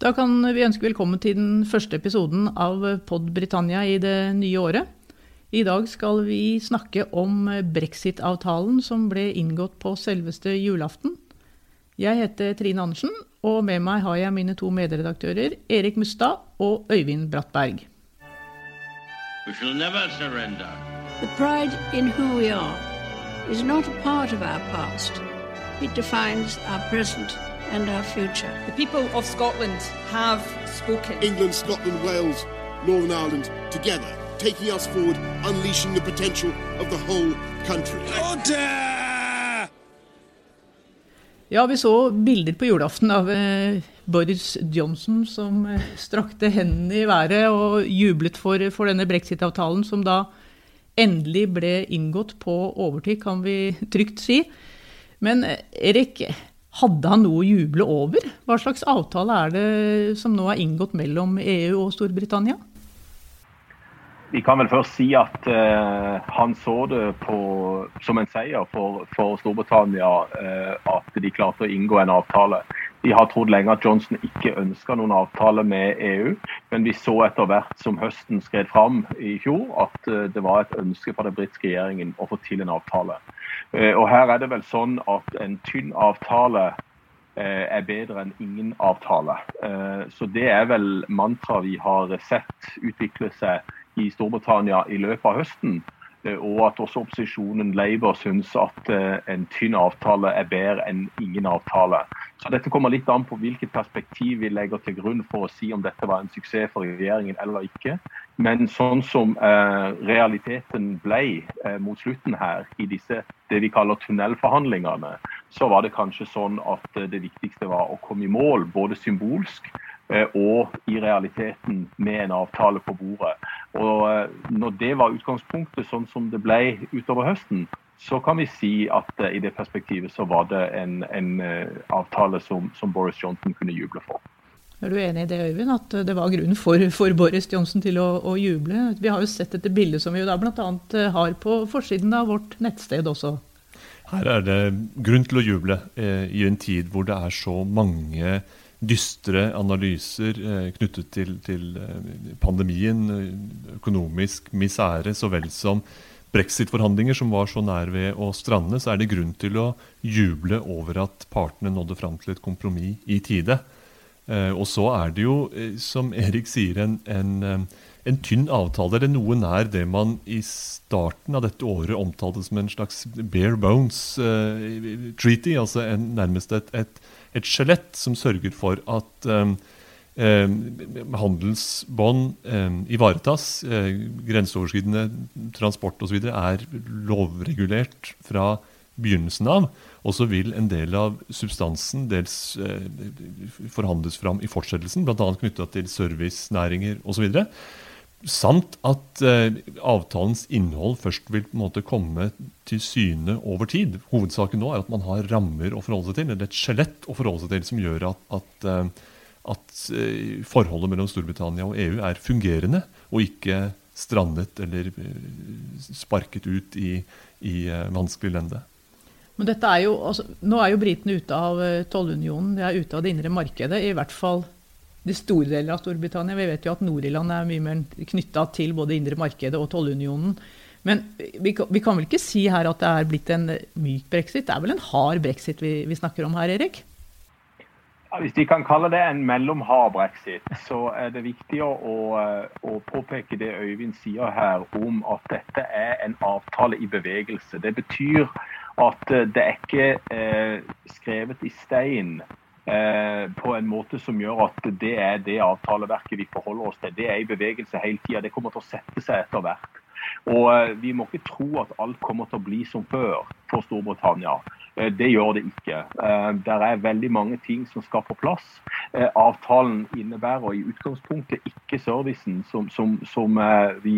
Da kan vi ønske velkommen til den første episoden av Pod Britannia i det nye året. I dag skal vi snakke om brexit-avtalen som ble inngått på selveste julaften. Jeg heter Trine Andersen, og med meg har jeg mine to medredaktører Erik Mustad og Øyvind Brattberg. We shall never surrender. The pride in who we are is not a part of our past. It defines our present and our future. The people of Scotland have spoken. England, Scotland, Wales, Northern Ireland together, taking us forward, unleashing the potential of the whole country. Ja, vi så bilder på julaften av eh, Boris Johnson som eh, strakte hendene i været og jublet for, for denne brexit-avtalen, som da endelig ble inngått på overtid, kan vi trygt si. Men eh, Erik, hadde han noe å juble over? Hva slags avtale er det som nå er inngått mellom EU og Storbritannia? Vi kan vel først si at uh, han så det på, som en seier for, for Storbritannia uh, at de klarte å inngå en avtale. De har trodd lenge at Johnson ikke ønska noen avtale med EU, men vi så etter hvert som høsten skred fram i fjor at uh, det var et ønske fra den britiske regjeringen å få til en avtale. Og Her er det vel sånn at en tynn avtale er bedre enn ingen avtale. Så Det er vel mantraet vi har sett utvikle seg i Storbritannia i løpet av høsten. Eh, og at også opposisjonen Labour syns at eh, en tynn avtale er bedre enn ingen avtale. Så Dette kommer litt an på hvilket perspektiv vi legger til grunn for å si om dette var en suksess for regjeringen eller ikke. Men sånn som eh, realiteten ble eh, mot slutten her i disse det vi kaller tunnelforhandlingene, så var det kanskje sånn at eh, det viktigste var å komme i mål, både symbolsk og i realiteten med en avtale på bordet. Og eh, Når det var utgangspunktet, sånn som det ble utover høsten, så kan vi si at eh, i det perspektivet så var det en, en avtale som, som, Boris Johnson kunne juble for. Er du enig i det, Øyvind, at det var grunn for, for Boris Johnson til å, å, juble? Vi har jo sett dette bildet som vi jo da bl.a. har på forsiden av vårt nettsted også. Her er det grunn til å juble eh, i en tid hvor det er så mange dystre analyser eh, knyttet til, til, eh, pandemien, eh, økonomisk misere så vel som brexit-forhandlinger som var så nær ved å strande, så er det grunn til å juble over at partene nådde fram til et kompromiss i tide. Og så er det jo, som Erik sier, en, en, en tynn avtale, eller noe nær det man i starten av dette året omtalte som en slags bare bones uh, treaty, altså en, nærmest et, et et skjelett som sørger for at eh, um, handelsbånd um, ivaretas. Uh, grenseoverskridende transport osv. er lovregulert fra begynnelsen av. Og så vil en del av substansen dels uh, forhandles fram i fortsettelsen, bl.a. knytta til servicenæringer osv. Samt at eh, avtalens innhold først vil på en måte komme til syne over tid. Hovedsaken nå er at man har rammer å forholde seg til, eller et skjelett å forholde seg til som gjør at, at, eh, at eh, forholdet mellom Storbritannia og EU er fungerende, og ikke strandet eller eh, sparket ut i, i eh, vanskelig lende. Men dette er jo, altså, nå er jo britene ute av tollunionen, de er ute av det indre markedet. I hvert fall de store deler av Storbritannia. Vi vet jo at Nord-Irland er mye mer knytta til både indre markedet og tollunionen. Men vi, vi, kan vel ikke si her at det er blitt en myk brexit? Det er vel en hard brexit vi, vi snakker om her, Erik? Ja, hvis vi kan kalle det en mellomhard brexit, så er det viktig å, å, påpeke det Øyvind sier her om at dette er en avtale i bevegelse. Det betyr at det er ikke eh, skrevet i stein på en måte som gjør at det er det avtaleverket vi forholder oss til. Det er i bevegelse hele tida. Det kommer til å sette seg etter hvert. Og eh, Vi må ikke tro at alt kommer til å bli som før for Storbritannia. Eh, det gjør det ikke. Eh, det er veldig mange ting som skal på plass. Avtalen innebærer i utgangspunktet ikke servicen som, som, som vi,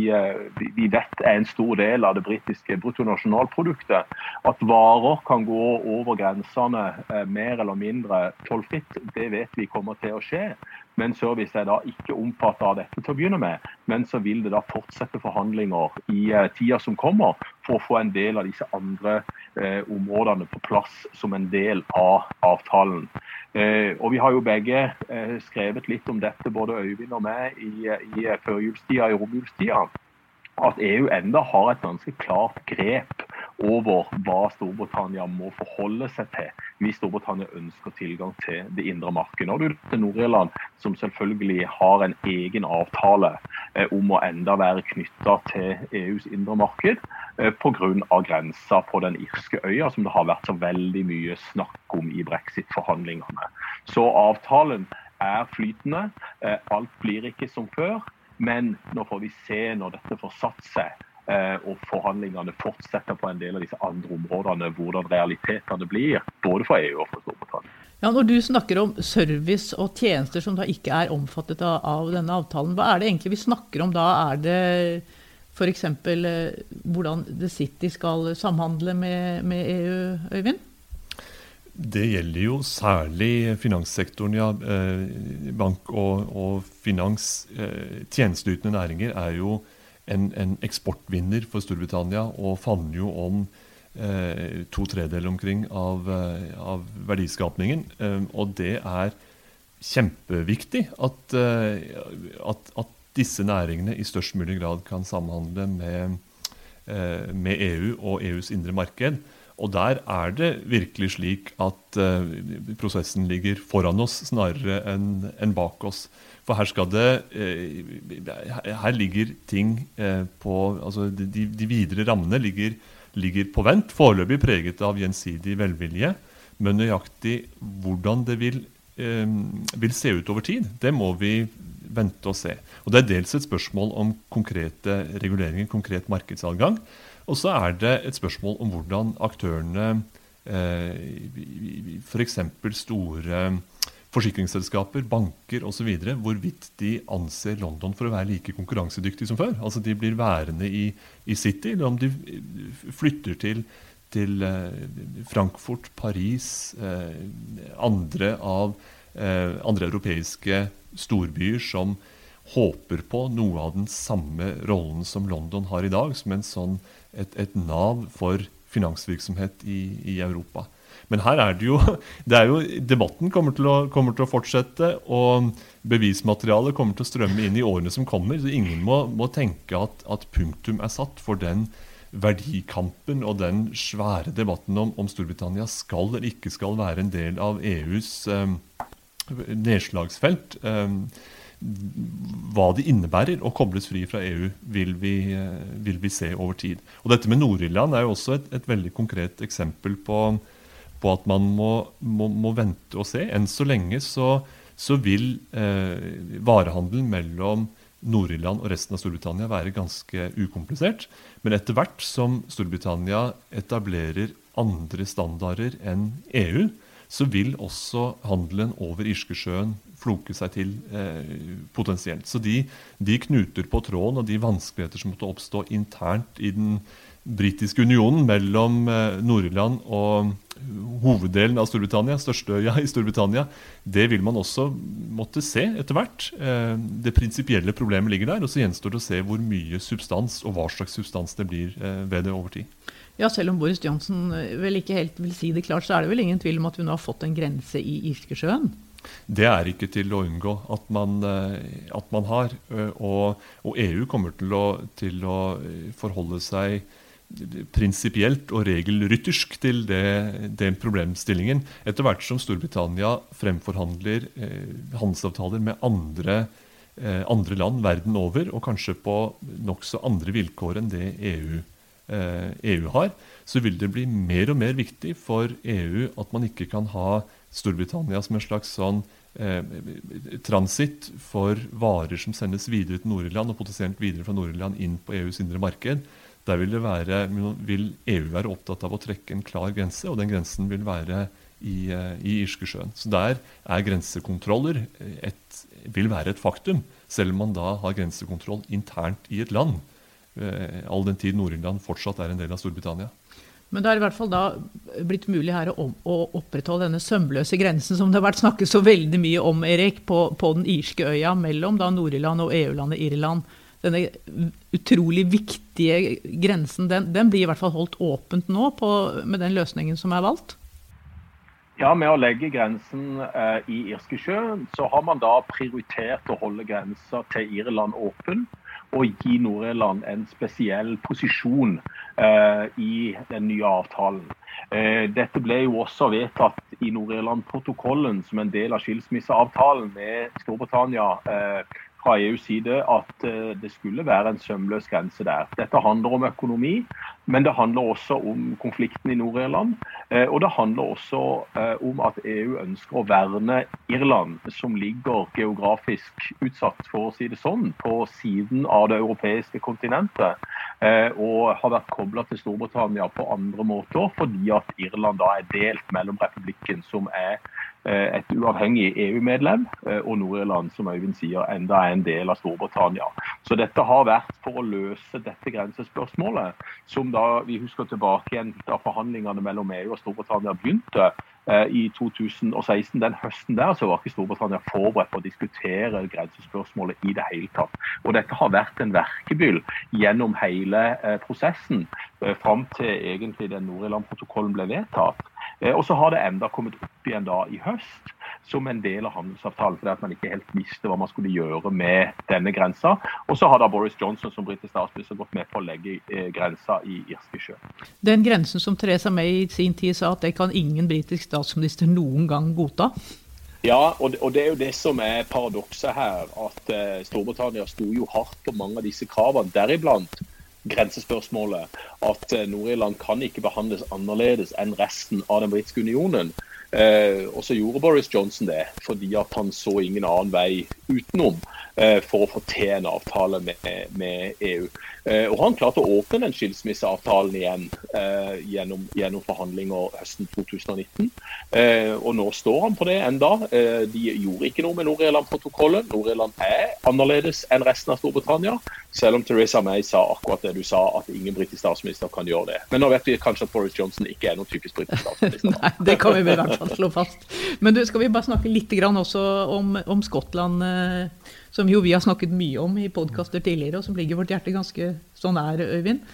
vi, vet er en stor del av det britiske bruttonasjonalproduktet. At varer kan gå over grensene mer eller mindre tollfritt, det vet vi kommer til å skje. Men service er da ikke omfattet av dette til å begynne med. Men så vil det da fortsette forhandlinger i tida som kommer for å få en del av disse andre eh, områdene på plass som en del av avtalen. Eh, og Vi har jo begge eh, skrevet litt om dette, både Øyvind og meg, i, i førjulstida og i romjulstida. At EU enda har et ganske klart grep over hva Storbritannia må forholde seg til hvis Storbritannia ønsker tilgang til det indre markedet. Nå er til Nord-Irland som selvfølgelig har en egen avtale eh, om å enda være knytta til EUs indre marked eh, pga. grensa på den irske øya, som det har vært så veldig mye snakk om i brexit-forhandlingene. Så avtalen er flytende. Eh, alt blir ikke som før. Men nå får vi se når dette får satt seg og forhandlingene fortsetter på en del av disse andre områdene, hvordan realitetene blir, både for EU og for Storbritannia. Ja, Når du snakker om service og tjenester som da ikke er omfattet av, av denne avtalen, hva er det egentlig vi snakker om da? Er det f.eks. Eh, hvordan The City skal samhandle med, med EU, Øyvind? Det gjelder jo særlig finanssektoren, ja. Eh, bank og, og finans. Tjenesteytende næringer er jo en, en, eksportvinner for Storbritannia og favner jo om eh, to tredeler omkring av, eh, av verdiskapningen. Eh, og det er kjempeviktig at, eh, at, at, disse næringene i størst mulig grad kan samhandle med, eh, med EU og EUs indre marked. Og der er det virkelig slik at uh, prosessen ligger foran oss snarere enn en bak oss. For her skal det uh, Her ligger ting uh, på Altså de, de, videre rammene ligger, ligger på vent, foreløpig preget av gjensidig velvilje. Men nøyaktig hvordan det vil, vil se ut over tid, det må vi vente og se. Og Det er dels et spørsmål om konkrete reguleringer, konkret markedsadgang. Og så er det et spørsmål om hvordan aktørene, eh, f.eks. store forsikringsselskaper, banker osv., hvorvidt de anser London for å være like konkurransedyktig som før. Altså de blir værende i, i City, eller om de flytter til, til eh, Frankfurt, Paris, eh, andre av eh, andre europeiske storbyer som håper på noe av den samme rollen som London har i dag, som en sånn et, et nav for finansvirksomhet i, i, Europa. Men her er det jo, det er jo Debatten kommer til, å, kommer til, å, fortsette, og bevismaterialet kommer til å strømme inn i årene som kommer. så Ingen må, må tenke at, at, punktum er satt for den verdikampen og den svære debatten om, om Storbritannia skal eller ikke skal være en del av EUs eh, nedslagsfelt. Eh, hva det innebærer å kobles fri fra EU, vil vi, eh, vil vi se over tid. Og Dette med Nord-Irland er jo også et, et, veldig konkret eksempel på, på at man må, må, må, vente og se. Enn så lenge så, så vil eh, varehandelen mellom Nord-Irland og resten av Storbritannia være ganske ukomplisert. Men etter hvert som Storbritannia etablerer andre standarder enn EU, så vil også handelen over Irskesjøen floke seg til eh, potensielt. Så de, de, knuter på tråden og de vanskeligheter som måtte oppstå internt i den britiske unionen mellom eh, Nord-Irland og hoveddelen av Storbritannia, størsteøya i Storbritannia, det vil man også måtte se etter hvert. Eh, det prinsipielle problemet ligger der, og så gjenstår det å se hvor mye substans og hva slags substans det blir eh, ved det over tid. Ja, selv om Boris Johnson eh, vel ikke helt vil si det klart, så er det vel ingen tvil om at vi nå har fått en grense i Irskesjøen? Det er ikke til å unngå at man, eh, at man har. Eh, og, og, EU kommer til å, til å, forholde seg prinsipielt og regelryttersk til det, den problemstillingen etter hvert som Storbritannia fremforhandler eh, handelsavtaler med andre, eh, andre, land verden over, og kanskje på nokså andre vilkår enn det EU EU eh, e har, så vil det bli mer og mer viktig for EU at man ikke kan ha Storbritannia som en slags sånn eh, transitt for varer som sendes videre til Nord-Irland, og potensielt videre fra Nord-Irland inn på EUs indre marked. Der vil, være, vil, EU være opptatt av å trekke en klar grense, og den grensen vil være i, eh, i Irskesjøen. Så der er grensekontroller et, vil være et faktum, selv om man da har grensekontroll internt i et land. Eh, all den tid Nord-Irland fortsatt er en del av Storbritannia. Men det har i hvert fall da blitt mulig her å, å opprettholde denne sømløse grensen som det har vært snakket så veldig mye om, Erik, på, på den irske øya mellom Nord-Irland og EU-landet Irland. denne utrolig viktige grensen, den, den, blir i hvert fall holdt åpent nå på, med den løsningen som er valgt? Ja, Med å legge grensen eh, i Irskesjøen, så har man da prioritert å holde grensa til Irland åpen. Og gi Nord-Irland en spesiell posisjon eh, i den nye avtalen. Eh, dette ble jo også vedtatt i Nord-Irland-protokollen som en del av skilsmisseavtalen med Storbritannia eh, fra EUs side at eh, det skulle være en sømløs grense der. Dette handler om økonomi, men det handler også om konflikten i Nord-Irland. Eh, og det handler også eh, om at EU ønsker å verne Irland, som ligger geografisk utsatt, for å si det sånn, på siden av det europeiske kontinentet. Og har vært kobla til Storbritannia på andre måter, fordi at Irland da er delt mellom republikken, som er et uavhengig EU-medlem, eh, og Nord-Irland, som Øyvind sier, enda er en del av Storbritannia. Så dette har vært for å løse dette grensespørsmålet, som da vi husker tilbake igjen da forhandlingene mellom EU og Storbritannia begynte eh, i 2016. Den høsten der så var ikke Storbritannia forberedt på å diskutere grensespørsmålet i det hele tatt. Og dette har vært en verkebyll gjennom hele prosessen, fram til egentlig den Nord-Irland-protokollen ble vedtatt. Eh, og så har det enda kommet opp igjen da i høst som en del av handelsavtalen, fordi at man ikke helt visste hva man skulle gjøre med denne grensa. Og så har da Boris Johnson som britisk statsminister gått med på å legge eh, grensa i Irskesjø. Den grensen som Theresa May i sin tid sa at det kan ingen britisk statsminister noen gang godta? Ja, og det er jo det som er paradokset her. At eh, Storbritannia sto jo hardt på mange av disse kravene, deriblant grensespørsmålet at eh, Nord-Irland kan ikke behandles annerledes enn resten av den britiske unionen. Eh, og så gjorde Boris Johnson det, fordi at han så ingen annen vei utenom. Eh, for å få til en avtale med, med EU. Eh, og Han klarte å åpne den skilsmisseavtalen igjen eh, gjennom, gjennom, forhandlinger høsten 2019. Og nå står han på det enda. De gjorde ikke noe med Nord-Irland-protokollen. Nord-Irland er annerledes enn resten av Storbritannia, selv om Theresa May sa akkurat det du sa, at ingen britisk statsminister kan gjøre det. Men nå vet vi kanskje at Boris Johnson ikke er noen typisk britisk statsminister. Nei, det kan vi i hvert fall slå fast. Men du, skal vi bare snakke litt også om, om Skottland? Som jo vi har snakket mye om i podkaster tidligere, og som ligger vårt hjerte ganske så nær, Øyvind.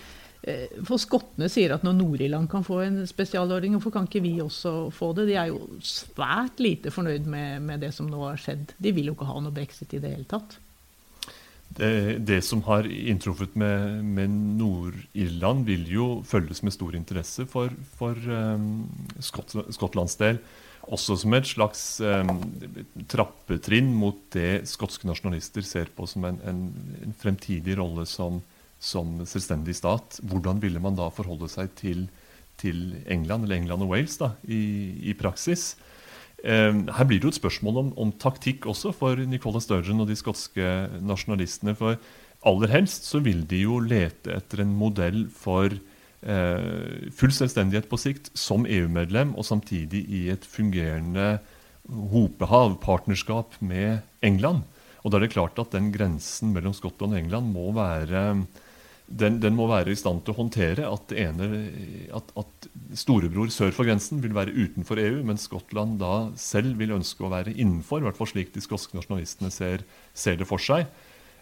Eh, for skottene sier at når Nord-Irland kan få en spesialordning, hvorfor kan ikke vi også få det? De er jo svært lite fornøyd med, med det som nå har skjedd. De vil jo ikke ha noe brexit i det hele tatt. Det, det som har inntruffet med, med Nord-Irland, vil jo følges med stor interesse for, for um, Skott, Skottlands del også som et slags eh, trappetrinn mot det skotske nasjonalister ser på som en, en, en fremtidig rolle som, som, selvstendig stat. Hvordan ville man da forholde seg til, til England, eller England og Wales, da, i, i praksis? Eh, her blir det jo et spørsmål om, om, taktikk også for Nicola Sturgeon og de skotske nasjonalistene. For aller helst så vil de jo lete etter en modell for full selvstendighet på sikt som EU-medlem, og samtidig i et fungerende hopehav, partnerskap med England. Og da er det klart at den grensen mellom Skottland og England må være den, den, må være i stand til å håndtere at, ene, at, at, storebror sør for grensen vil være utenfor EU, mens Skottland da selv vil ønske å være innenfor, i hvert fall slik de skotske nasjonalistene ser, ser det for seg.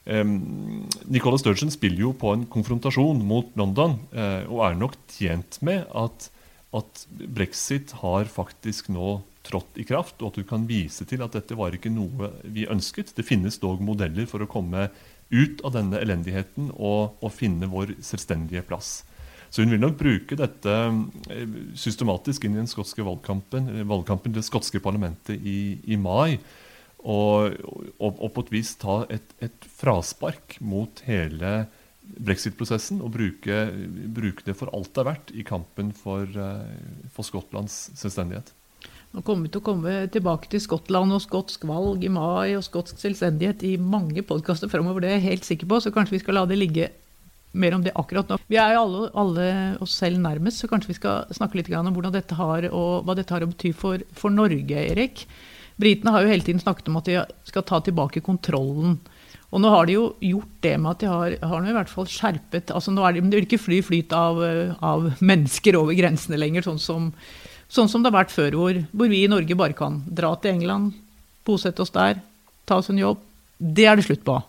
Um, Nicola Sturgeon spiller jo på en konfrontasjon mot London, uh, og er nok tjent med at, at, brexit har faktisk nå trådt i kraft, og at du kan vise til at dette var ikke noe vi ønsket. Det finnes dog modeller for å komme ut av denne elendigheten og, og finne vår selvstendige plass. Så hun vil nok bruke dette eh, systematisk inn i den skotske valgkampen, valgkampen det skotske parlamentet i, i mai. Og, og, og, på et vis ta et, et fraspark mot hele brexit-prosessen og bruke, bruke, det for alt det er verdt i kampen for, eh, for Skottlands selvstendighet. Nå kommer vi til å komme tilbake til Skottland og skotsk valg i mai og skotsk selvstendighet i mange podkaster framover, det er jeg helt sikker på, så kanskje vi skal la det ligge mer om det akkurat nå. Vi er jo alle, alle oss selv nærmest, så kanskje vi skal snakke litt om dette har, og hva dette har å bety for, for Norge, Erik. Britene har jo hele tiden snakket om at de skal ta tilbake kontrollen. Og nå har de jo gjort det med at de har, har i hvert fall skjerpet altså nå er de, Det vil ikke fly flyt av, av, mennesker over grensene lenger, sånn som, sånn som det har vært før, hvor, hvor, vi i Norge bare kan dra til England, bosette oss der, ta oss en jobb. Det er det slutt på.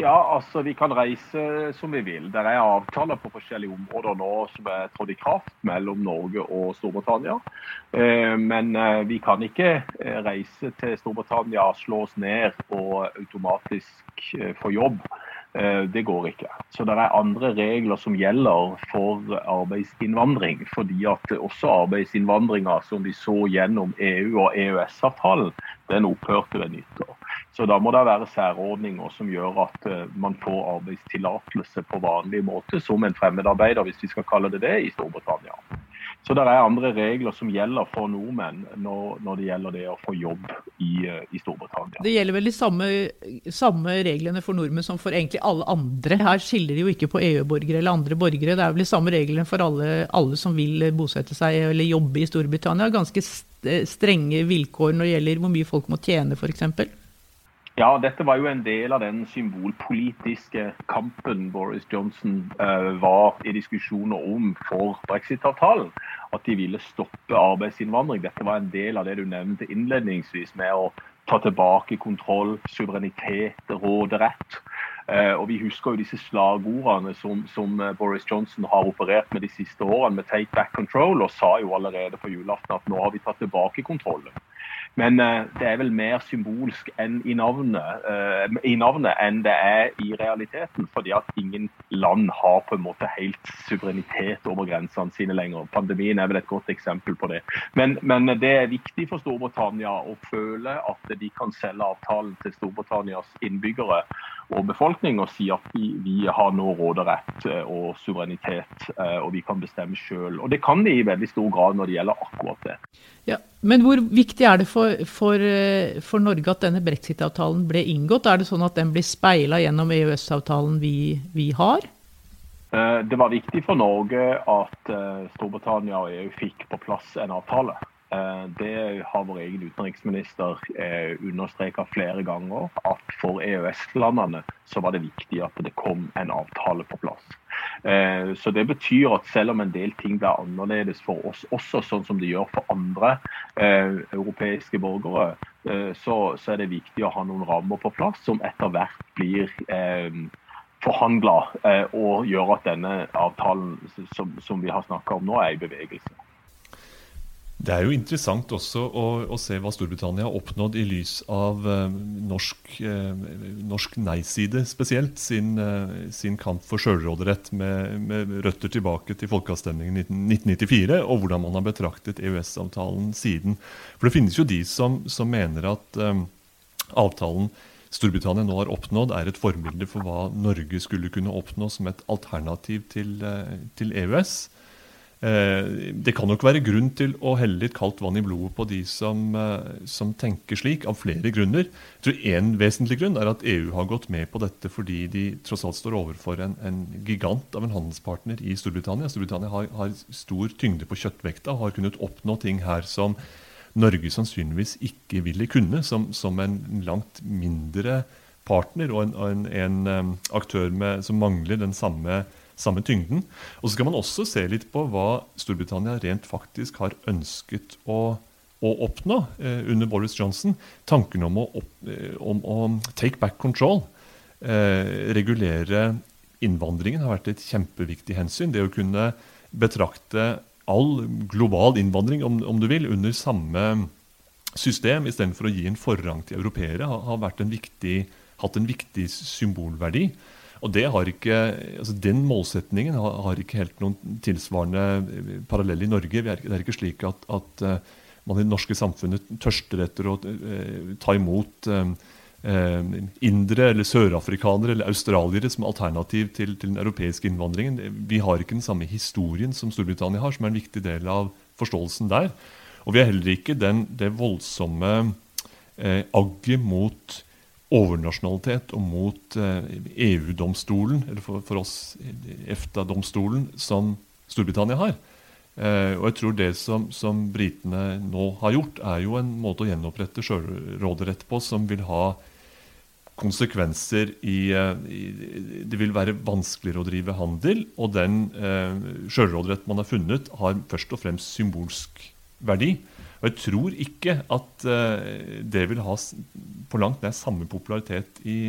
Ja, altså vi kan reise som vi vil. Det er avtaler på forskjellige områder nå som er trådt i kraft mellom Norge og Storbritannia. Eh, men eh, vi kan ikke eh, reise til Storbritannia, slå oss ned og automatisk få jobb. Det går ikke. Så det er andre regler som gjelder for arbeidsinnvandring. Fordi at også arbeidsinnvandringa som vi så gjennom EU- og EØS-avtalen, den opphørte ved nyttår. Så da må det være særordninger som gjør at eh, man får arbeidstillatelse på vanlig måte som en fremmedarbeider, hvis vi skal kalle det det, i Storbritannia. Så det er andre regler som gjelder for nordmenn når, når det gjelder det å få jobb i, eh, i Storbritannia. Det gjelder vel de samme, samme, reglene for nordmenn som for egentlig alle andre. Her skiller de jo ikke på EU-borgere eller andre borgere. Det er vel de samme reglene for alle, alle som vil bosette seg eller jobbe i Storbritannia. Ganske strenge vilkår når det gjelder hvor mye folk må tjene f.eks. Ja, dette var jo en del av den symbolpolitiske kampen Boris Johnson uh, var i diskusjoner om for brexit-avtalen. At de ville stoppe arbeidsinnvandring. Dette var en del av det du nevnte innledningsvis, med å ta tilbake kontroll, suverenitet, råderett. Uh, og Vi husker jo disse slagordene som, som, eh, Boris Johnson har operert med de siste årene, med 'take back control', og sa jo allerede på julaften at nå har vi tatt tilbake kontrollen. Men uh, det er vel mer symbolsk enn i navnet, uh, i navnet, enn det er i realiteten. Fordi at ingen land har på en måte helt suverenitet over grensene sine lenger. Pandemien er vel et godt eksempel på det. Men, men det er viktig for Storbritannia å føle at de kan selge avtalen til Storbritannias innbyggere og befolkning og si at vi, vi har nå råderett eh, og suverenitet, og vi kan bestemme sjøl. Og det kan de i veldig stor grad når det gjelder akkurat det. Ja, men hvor viktig er det for, for, eh, for Norge at denne brexit-avtalen ble inngått? Er det sånn at den blir speila gjennom EØS-avtalen vi, vi, har? Eh, det var viktig for Norge at eh, Storbritannia og EU fikk på plass en avtale. Det har vår egen utenriksminister understreka flere ganger, at for EØS-landene så var det viktig at det kom en avtale på plass. Eh, så Det betyr at selv om en del ting blir annerledes for oss, også sånn som det gjør for andre eh, europeiske borgere, eh, så, er det viktig å ha noen rammer på plass som etter hvert blir eh, forhandla eh, og gjør at denne avtalen som vi har snakka om nå, er i bevegelse. Det er jo interessant også å, å, se hva Storbritannia har oppnådd i lys av eh, norsk, eh, norsk nei-side spesielt, sin, eh, sin, kamp for sjølråderett med, med, røtter tilbake til folkeavstemningen 1994, og hvordan man har betraktet EØS-avtalen siden. For Det finnes jo de som, som mener at eh, avtalen Storbritannia nå har oppnådd, er et forbilde for hva Norge skulle kunne oppnå som et alternativ til, eh, til EØS. Eh, det kan nok være grunn til å helle litt kaldt vann i blodet på de som, eh, som tenker slik, av flere grunner. Jeg tror En vesentlig grunn er at EU har gått med på dette fordi de tross alt står overfor en, en gigant av en handelspartner i Storbritannia. Storbritannia har, har, stor tyngde på kjøttvekta og har kunnet oppnå ting her som Norge sannsynligvis ikke ville kunne, som, som en langt mindre partner og en, en, en um, aktør med, som mangler den samme samme tyngden. Og så skal man også se litt på hva Storbritannia rent faktisk har ønsket å, å oppnå eh, under Boris Johnson. Tanken om å, opp, eh, om å take back control, eh, regulere innvandringen, har vært et kjempeviktig hensyn. Det å kunne betrakte all global innvandring, om, om du vil, under samme system istedenfor å gi en forrang til europeere, har, har en viktig, hatt en viktig symbolverdi. Og det har ikke, altså Den målsetningen har, har, ikke helt noen tilsvarende eh, parallell i Norge. Det er ikke slik at, at uh, man i det norske samfunnet tørster etter å uh, ta imot indere eller sørafrikanere eller australiere som alternativ til, til, den europeiske innvandringen. Vi har ikke den samme historien som Storbritannia har, som er en viktig del av forståelsen der. Og vi har heller ikke den, det voldsomme agget mot overnasjonalitet og mot EU-domstolen, eh, e eller for oss EFTA-domstolen, som Storbritannia har. Eh, og jeg tror det som, som britene nå har gjort, er jo en måte å gjenopprette sjølråderett på som vil ha konsekvenser i, eh, i, Det vil være vanskeligere å drive handel, og den eh, sjølråderett man har funnet, har først og fremst symbolsk verdi. Og jeg tror ikke at uh, det vil ha på langt nær samme popularitet i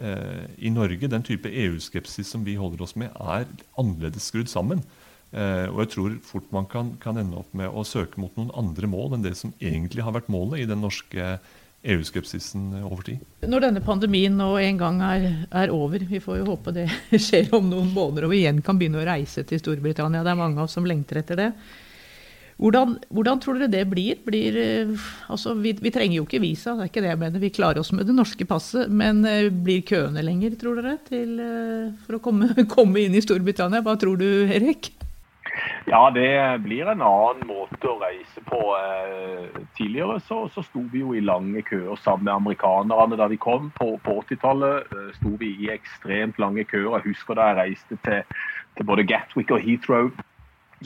eh, i Norge, den type EU-skepsis som vi holder oss med, er annerledes skrudd sammen. Eh, og jeg tror fort man kan, kan, ende opp med å søke mot noen andre mål enn det som egentlig har vært målet i den norske EU-skepsisen over tid. Når denne pandemien nå en gang er, er, over, vi får jo håpe det skjer om noen måneder og vi igjen kan begynne å reise til Storbritannia, det er mange av oss som lengter etter det. Hvordan, hvordan, tror dere det blir? blir eh, altså, vi, vi, trenger jo ikke visa, det er ikke det jeg mener. Vi klarer oss med det norske passet. Men eh, blir køene lenger, tror dere, til, eh, for å komme, komme, inn i Storbritannia? Hva tror du, Erik? Ja, det blir en annen måte å reise på. Tidligere så, så sto vi jo i lange køer sammen med amerikanerne da vi kom. På, på 80-tallet sto vi i ekstremt lange køer. Jeg husker da jeg reiste til, til både Gatwick og Heathrow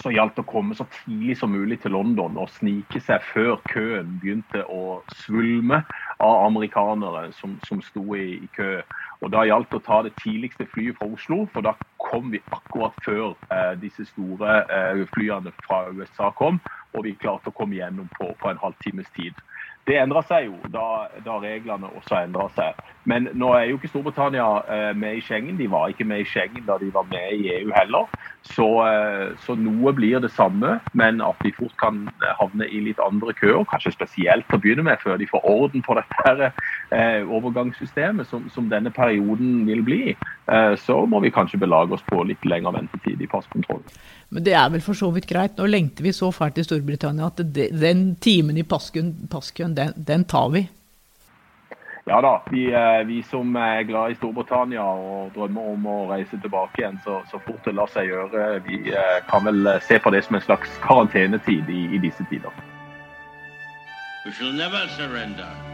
så gjaldt å komme så tidlig som mulig til London og snike seg før køen begynte å svulme av amerikanere som, som sto i, i, kø. Og Da gjaldt det å ta det tidligste flyet fra Oslo, for da kom vi akkurat før eh, disse store eh, flyene fra USA kom. Og vi klarte å komme gjennom på, på en halvtimes tid. Det endra seg jo da, da reglene også endra seg. Men nå er jo ikke Storbritannia eh, med i Schengen. De var ikke med i Schengen da de var med i EU heller. Så, eh, så, noe blir det samme, men at de fort kan havne i litt andre køer. Kanskje spesielt å begynne med, før de får orden på dette overgangssystemet som, som, denne perioden vil bli. Eh, så må vi kanskje belage oss på litt lengre ventetid i passkontroll. Men det er vel for så vidt greit. Nå lengter vi så fælt i Storbritannia at det, den timen i passkøen, den, den, tar vi. Ja da. Vi, eh, vi, som er glad i Storbritannia og drømmer om å reise tilbake igjen så, så fort det lar seg gjøre, vi eh, kan vel eh, se på det som en slags karantenetid i, i disse tider. We shall never surrender.